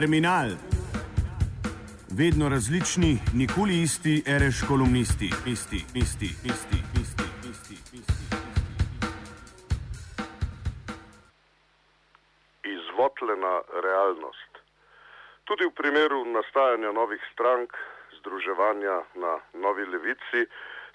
Terminal. Vedno različni, nikoli isti, reš kolumnisti, isti, isti, isti, isti, isti, isti. Izvotljena realnost. Tudi v primeru nastajanja novih strank, združevanja na novi levici,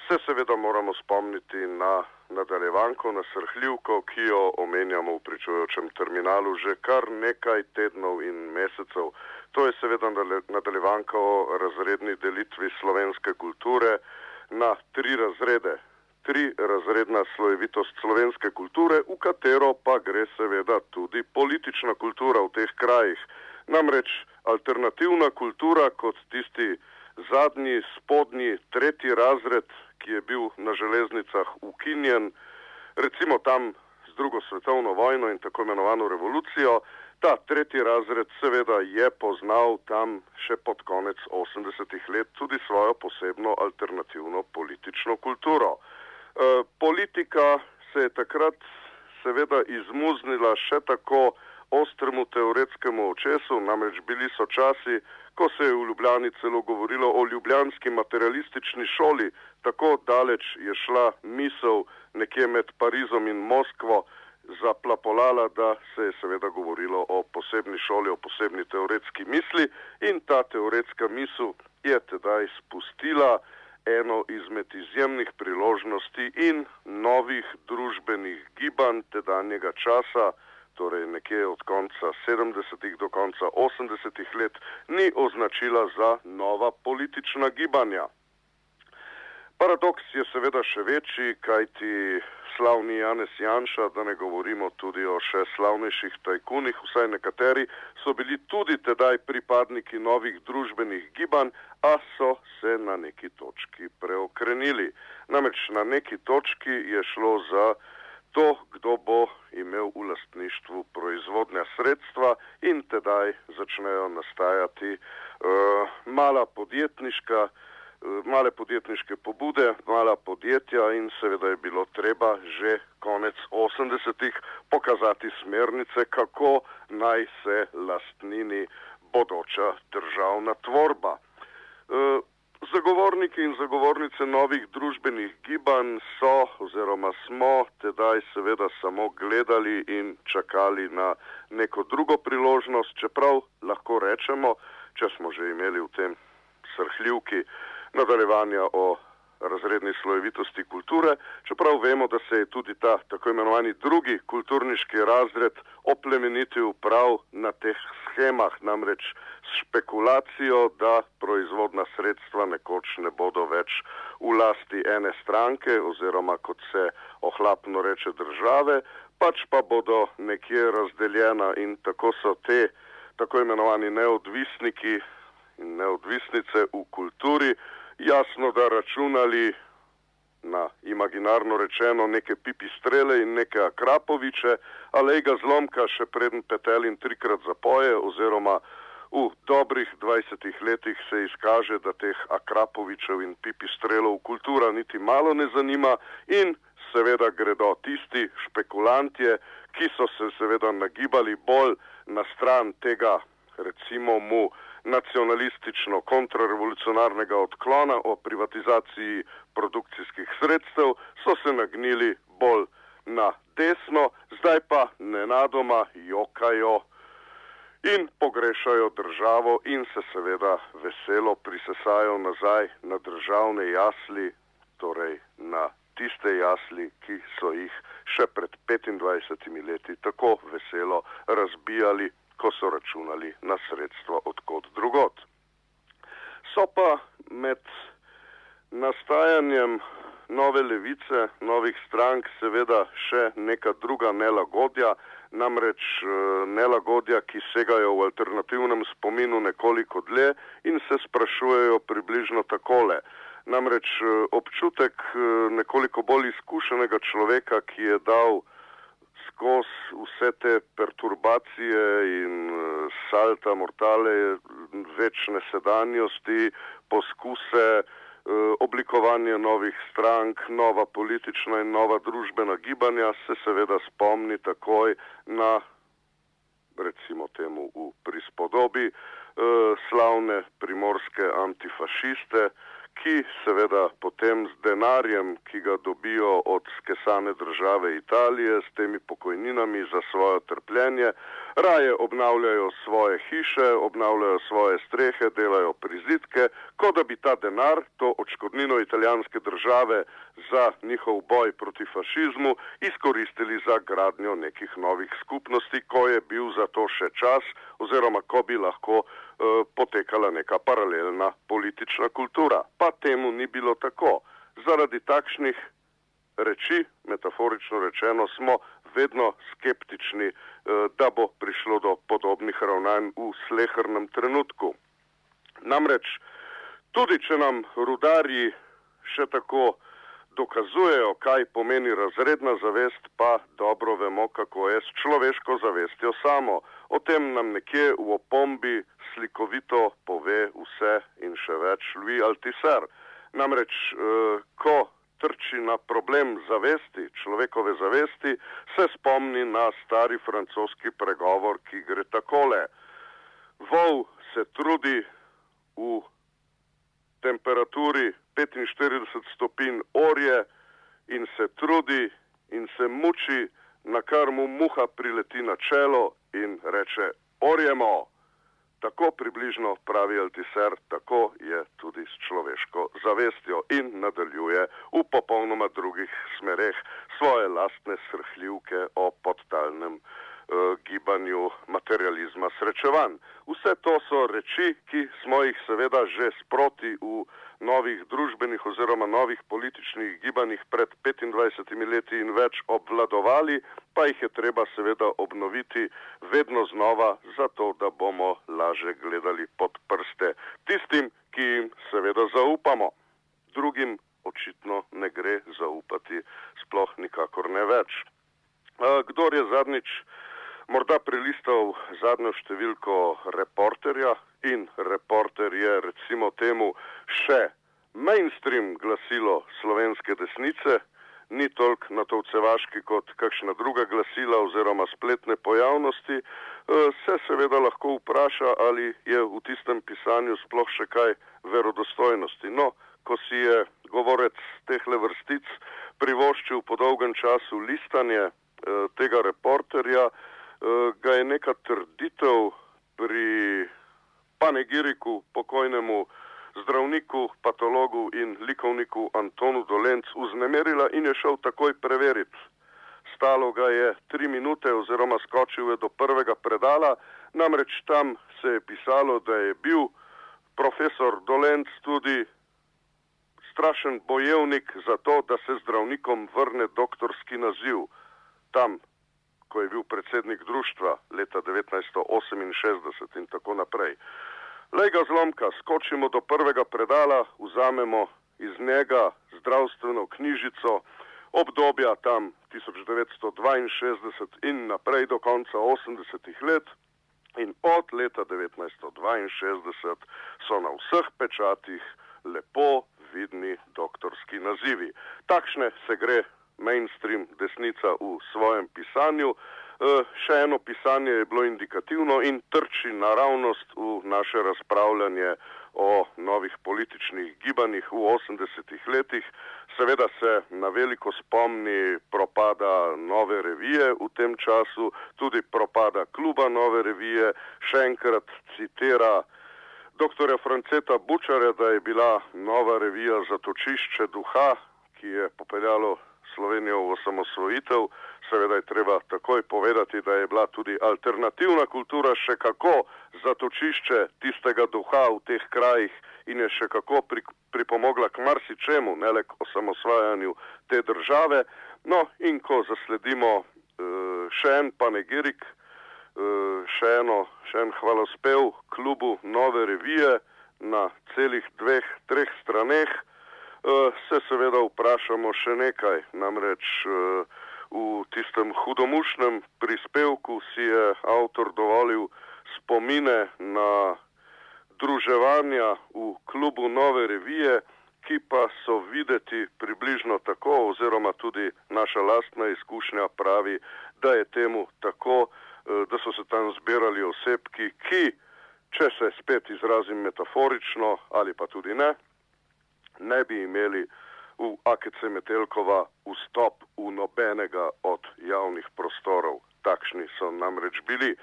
se seveda moramo spomniti na nadaljevanko, na srhljivko, ki jo omenjamo v pričujočem terminalu že kar nekaj tednov in mesecev. To je seveda nadaljevanka o razredni delitvi slovenske kulture na tri razrede. Tri razredna slojevitost slovenske kulture, v katero pa gre seveda tudi politična kultura v teh krajih. Namreč alternativna kultura kot tisti zadnji, spodnji, tretji razred, ki je bil na železnicah ukinjen, recimo tam z drugo svetovno vojno in tako imenovano revolucijo. Ta tretji razred seveda je poznal tam še pod konec 80-ih let tudi svojo posebno alternativno politično kulturo. E, politika se je takrat seveda izmuznila še tako ostremu teoretskemu očesu, namreč bili so časi, ko se je v Ljubljani celo govorilo o ljubljanski materialistični šoli, tako daleč je šla misel nekje med Parizom in Moskvo zaplapolala, da se je seveda govorilo o posebni šoli, o posebni teoretski misli. In ta teoretska misel je tedaj spustila eno izmed izjemnih priložnosti in novih družbenih gibanj tedanjega časa, torej nekje od konca 70-ih do konca 80-ih let, ni označila za nova politična gibanja. Paradoks je seveda še večji, kajti slavni Janez Janša, da ne govorimo tudi o še slavnejših tajkunih, vsaj nekateri, so bili tudi tedaj pripadniki novih družbenih gibanj, a so se na neki točki preokrenili. Namreč na neki točki je šlo za to, kdo bo imel v lastništvu proizvodnja sredstva in tedaj začnejo nastajati uh, mala podjetniška, uh, male podjetniške pobude, mala podjetja in seveda je bilo treba že konec 80-ih pokazati smernice, kako naj se lastnini bodoča državna tvorba. Uh, Zagovorniki in zagovornice novih družbenih gibanj so oziroma smo tedaj seveda samo gledali in čakali na neko drugo priložnost, čeprav lahko rečemo, če smo že imeli v tem srhljivki nadaljevanja o razredni slojevitosti kulture, čeprav vemo, da se je tudi ta tako imenovani drugi kulturniški razred oplemenitil prav na teh schemah, namreč s špekulacijo, da proizvodna sredstva nekoč ne bodo več v lasti ene stranke oziroma kot se ohlapno reče države, pač pa bodo nekje razdeljena in tako so te tako imenovani neodvisniki in neodvisnice v kulturi jasno, da računali na imaginarno rečeno neke pipistrele in neke akrapoviče, ali ga zlomka še preden petelin trikrat zapoje oziroma v dobrih 20 letih se izkaže, da teh akrapovičev in pipistrelov kultura niti malo ne zanima in seveda gredo tisti špekulantje, ki so se seveda nagibali bolj na stran tega, recimo mu, nacionalistično kontrarevolucionarnega odklona o privatizaciji produkcijskih sredstev, so se nagnili bolj na desno, zdaj pa nenadoma jokajo in pogrešajo državo in se seveda veselo prisesajo nazaj na državne jasli, torej na tiste jasli, ki so jih še pred 25 leti tako veselo razbijali ko so računali na sredstva odkot drugot. So pa med nastajanjem nove levice, novih strank, seveda še neka druga nelagodja, namreč eh, nelagodja, ki segajo v alternativnem spominu nekoliko dlje in se sprašujejo približno takole. Namreč eh, občutek eh, nekoliko bolj izkušenega človeka, ki je dal skozi vse te perturbacije in salta mortale, večne sedanjosti, poskuse uh, oblikovanja novih strank, nova politična in nova družbena gibanja, se seveda spomni takoj na, recimo temu v prispodobi, spodobi uh, slavne primorske antifašiste, ki seveda potem z denarjem, ki ga dobijo od skesane države Italije, s temi pokojninami za svoje trpljenje, raje obnavljajo svoje hiše, obnavljajo svoje strehe, delajo prizitke, kot da bi ta denar, to odškodnino italijanske države za njihov boj proti fašizmu, izkoristili za gradnjo nekih novih skupnosti, ko je bil za to še čas oziroma ko bi lahko Eh, potekala neka paralelna politična kultura. Pa temu ni bilo tako. Zaradi takšnih reči, metaforično rečeno, smo vedno skeptični, eh, da bo prišlo do podobnih ravnanj v slehrnem trenutku. Namreč, tudi če nam rudarji še tako dokazujejo, kaj pomeni razredna zavest, pa dobro vemo, kako je s človeško zavestjo samo. O tem nam nekje v opombi slikovito pove vse in še več Louis Althusser. Namreč, eh, ko trči na problem zavesti, človekove zavesti, se spomni na stari francoski pregovor, ki gre takole. Vol se trudi v temperaturi 45 stopinj orje in se trudi in se muči, na kar mu muha prileti na čelo in reče: Orjemo! Tako približno pravi Altiser, tako je tudi s človeško zavestjo in nadaljuje v popolnoma drugih smereh svoje lastne srhljivke o podtalnem uh, gibanju materializma srečevanj. Vse to so reči, ki smo jih seveda že sproti v novih družbenih oziroma novih političnih gibanjih pred 25 leti in več obvladovali, pa jih je treba seveda obnoviti vedno znova, zato da bomo laže gledali pod prste tistim, ki jim seveda zaupamo. Drugim očitno ne gre zaupati, sploh nikakor ne več. Kdor je zadnjič morda prelistal zadnjo številko reporterja in reporter je recimo temu še mainstream glasilo slovenske desnice, ni toliko natovcevaški kot kakšna druga glasila oziroma spletne pojavnosti, eh, se seveda lahko vpraša, ali je v tistem pisanju sploh še kaj verodostojnosti. No, ko si je govorec tehle vrstic privoščil po dolgem času listanje eh, tega reporterja, Eh, ga je neka trditev pri panegiriku pokojnemu zdravniku, patologu in likovniku Antonu Dolenc uznemerila in je šel takoj preveriti. Stalo ga je tri minute oziroma skočil je do prvega predala, namreč tam se je pisalo, da je bil profesor Dolenc tudi strašen bojevnik za to, da se zdravnikom vrne doktorski naziv. Tam ko je bil predsednik društva leta 1968 in tako naprej. Lej ga zlomka, skočimo do prvega predala, vzamemo iz njega zdravstveno knjižico obdobja tam 1962 in naprej do konca 80-ih let. In od leta 1962 so na vseh pečatih lepo vidni doktorski nazivi. Takšne se gre mainstream desnica v svojem pisanju. E, še eno pisanje je bilo indikativno in trči naravnost v naše razpravljanje o novih političnih gibanjih v 80-ih letih. Seveda se na veliko spomni propada nove revije v tem času, tudi propada kluba nove revije, še enkrat citira dr. Franceta Bučare, da je bila nova revija zatočišče duha, ki je popeljalo Slovenijo v osamosvojitev, seveda je treba takoj povedati, da je bila tudi alternativna kultura še kako zatočišče tistega duha v teh krajih in je še kako pri, pripomogla k marsičemu, ne le k osamosvajanju te države. No in ko zasledimo uh, še en panegirik, uh, še, eno, še en hvalospev klubu Nove revije na celih dveh, treh straneh, Eh, se seveda vprašamo še nekaj. Namreč eh, v tistem hudomušnem prispevku si je avtor dovolil spomine na druževanja v klubu Nove revije, ki pa so videti približno tako, oziroma tudi naša lastna izkušnja pravi, da je temu tako, eh, da so se tam zbirali osebki, ki če se spet izrazim metaforično ali pa tudi ne, ne bi imeli v AKC Metelkova vstop v nobenega od javnih prostorov. Takšni so namreč bili. E,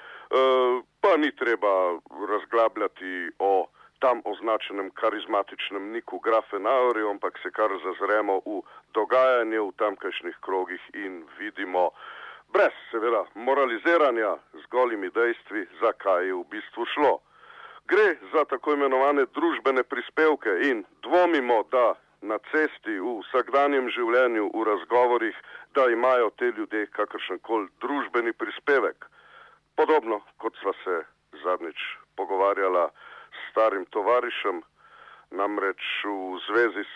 pa ni treba razglabljati o tam označenem karizmatičnem Niku Grafenauerju, ampak se kar zazremo v dogajanje v tamkajšnjih krogih in vidimo, brez seveda moraliziranja z golimi dejstvi, zakaj je v bistvu šlo. Gre za tako imenovane družbene prispevke in dvomimo, da na cesti, v vsakdanjem življenju, v razgovorih, da imajo te ljudje kakršen koli družbeni prispevek. Podobno kot sva se zadnjič pogovarjala s starim tovarišem, namreč v zvezi s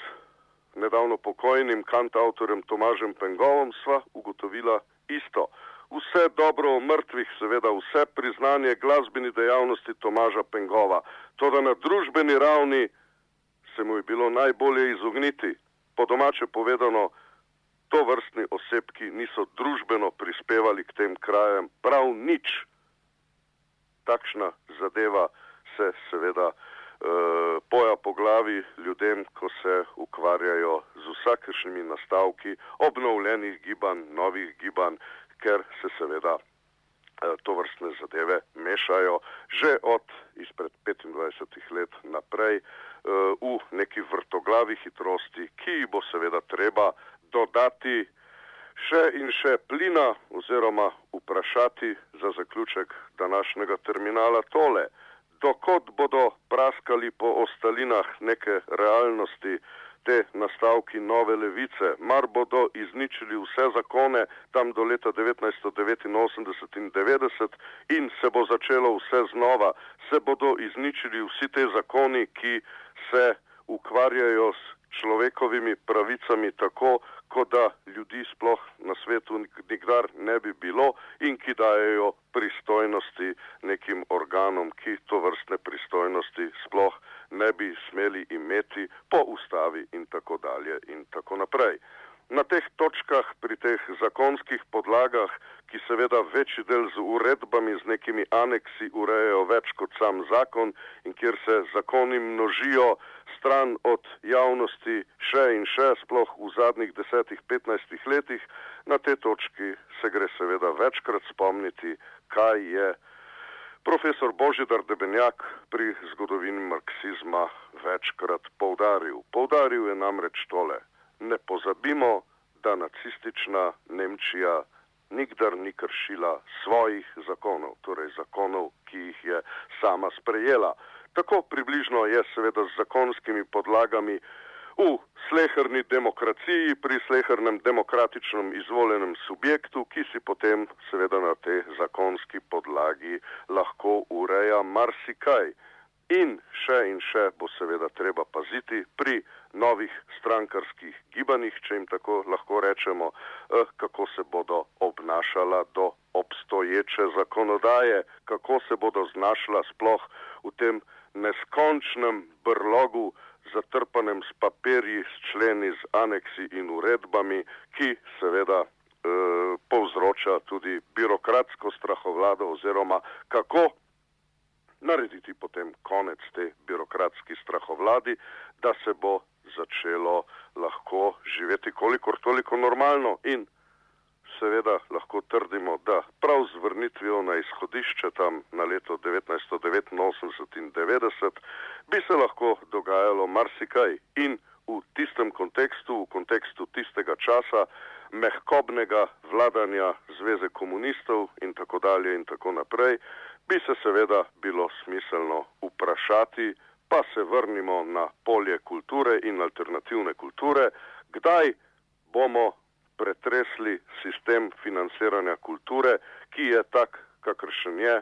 nedavno pokojnim kantautorjem Tomažem Pengovom sva ugotovila isto. Vse dobro o mrtvih, seveda vse priznanje glasbeni dejavnosti Tomaža Pengova, to da na družbeni ravni se mu je bilo najbolje izogniti. Po domače povedano, to vrstni osebki niso družbeno prispevali k tem krajem prav nič. Takšna zadeva se seveda uh, poja po glavi ljudem, ko se ukvarjajo z vsakršnimi nastavki obnovljenih gibanj, novih gibanj, ker se seveda uh, to vrstne zadeve mešajo že od izpred 25 let naprej. Uh, v neki vrtoglavi hitrosti, ki bo seveda treba dodati še in še plina oziroma vprašati za zaključek današnjega terminala tole. Dokot bodo praskali po ostalinah neke realnosti, te nastavki nove levice, mar bodo izničili vse zakone tam do leta 1989 in 90 in se bo začelo vse znova, se bodo izničili vsi te zakoni, ki se ukvarjajo s človekovimi pravicami tako, kot da ljudi sploh na svetu nikdar ne bi bilo in ki dajo pristojnosti nekim organom, ki to vrstne pristojnosti sploh ne bi smeli imeti po ustavi in tako dalje in tako naprej. Na teh točkah, pri teh zakonskih podlagah, ki seveda večji del z uredbami, z nekimi aneksi urejajo več kot sam zakon in kjer se zakoni množijo stran od javnosti še in še, sploh v zadnjih desetih, petnajstih letih, na te točki se gre seveda večkrat spomniti, kaj je profesor Božidar Debenjak pri zgodovini marksizma večkrat poudaril. Poudaril je namreč tole ne pozabimo, da nacistična Nemčija nikdar ni kršila svojih zakonov, torej zakonov, ki jih je sama sprejela. Tako približno je seveda z zakonskimi podlagami v sleherni demokraciji, pri slehernem demokratičnem izvoljenem subjektu, ki si potem seveda na tej zakonski podlagi lahko ureja marsikaj. In še in še bo seveda treba paziti pri novih strankarskih gibanjih, če jim tako lahko rečemo, eh, kako se bodo obnašala do obstoječe zakonodaje, kako se bodo znašla sploh v tem neskončnem brlogu, zatrpanem s papirji, s členi, z aneksi in uredbami, ki seveda eh, povzroča tudi birokratsko strahovlado oziroma kako narediti potem konec te birokratski strahovladi, da se bo začelo lahko živeti kolikor toliko normalno in seveda lahko trdimo, da prav z vrnitvijo na izhodišče tam na leto 1989 in 90 bi se lahko dogajalo marsikaj in v tistem kontekstu, v kontekstu tistega časa, mehkobnega vladanja Zveze komunistov in tako dalje in tako naprej, bi se seveda bilo smiselno vprašati, pa se vrnimo na polje kulture in alternativne kulture, kdaj bomo pretresli sistem financiranja kulture, ki je tak, kakršen je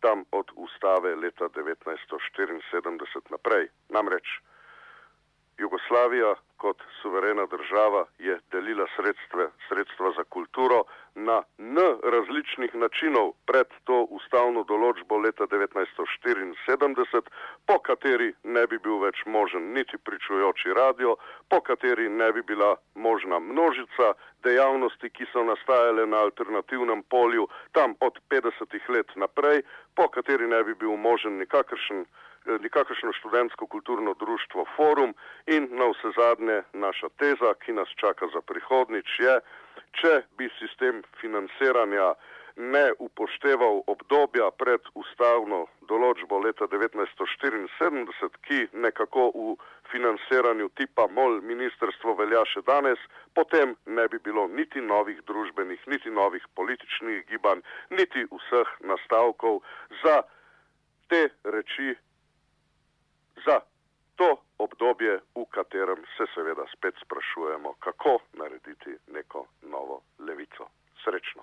tam od ustave leta 1974 naprej. Namreč Jugoslavija kot suverena država je delila sredstve, sredstva za kulturo na n različnih načinov pred to ustavno določbo leta 1974, po kateri ne bi bil več možen niti pričujoči radio, po kateri ne bi bila možna množica dejavnosti, ki so nastajale na alternativnem polju tam od 50 let naprej, po kateri ne bi bil možen nikakršen nikakršno študentsko kulturno društvo Forum in na vse zadnje naša teza, ki nas čaka za prihodnič, je, če bi sistem financiranja ne upošteval obdobja pred ustavno določbo leta 1974, ki nekako v financiranju tipa MOL ministrstvo velja še danes, potem ne bi bilo niti novih družbenih, niti novih političnih gibanj, niti vseh nastavkov za te reči za to obdobje, v katerem se seveda spet sprašujemo, kako narediti neko novo levico. Srečno.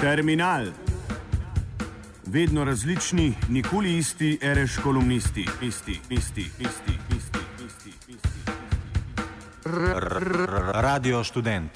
Terminal vedno različni, nikoli isti, reš kolumnisti, isti, isti, isti, isti, isti, isti. Radio študent.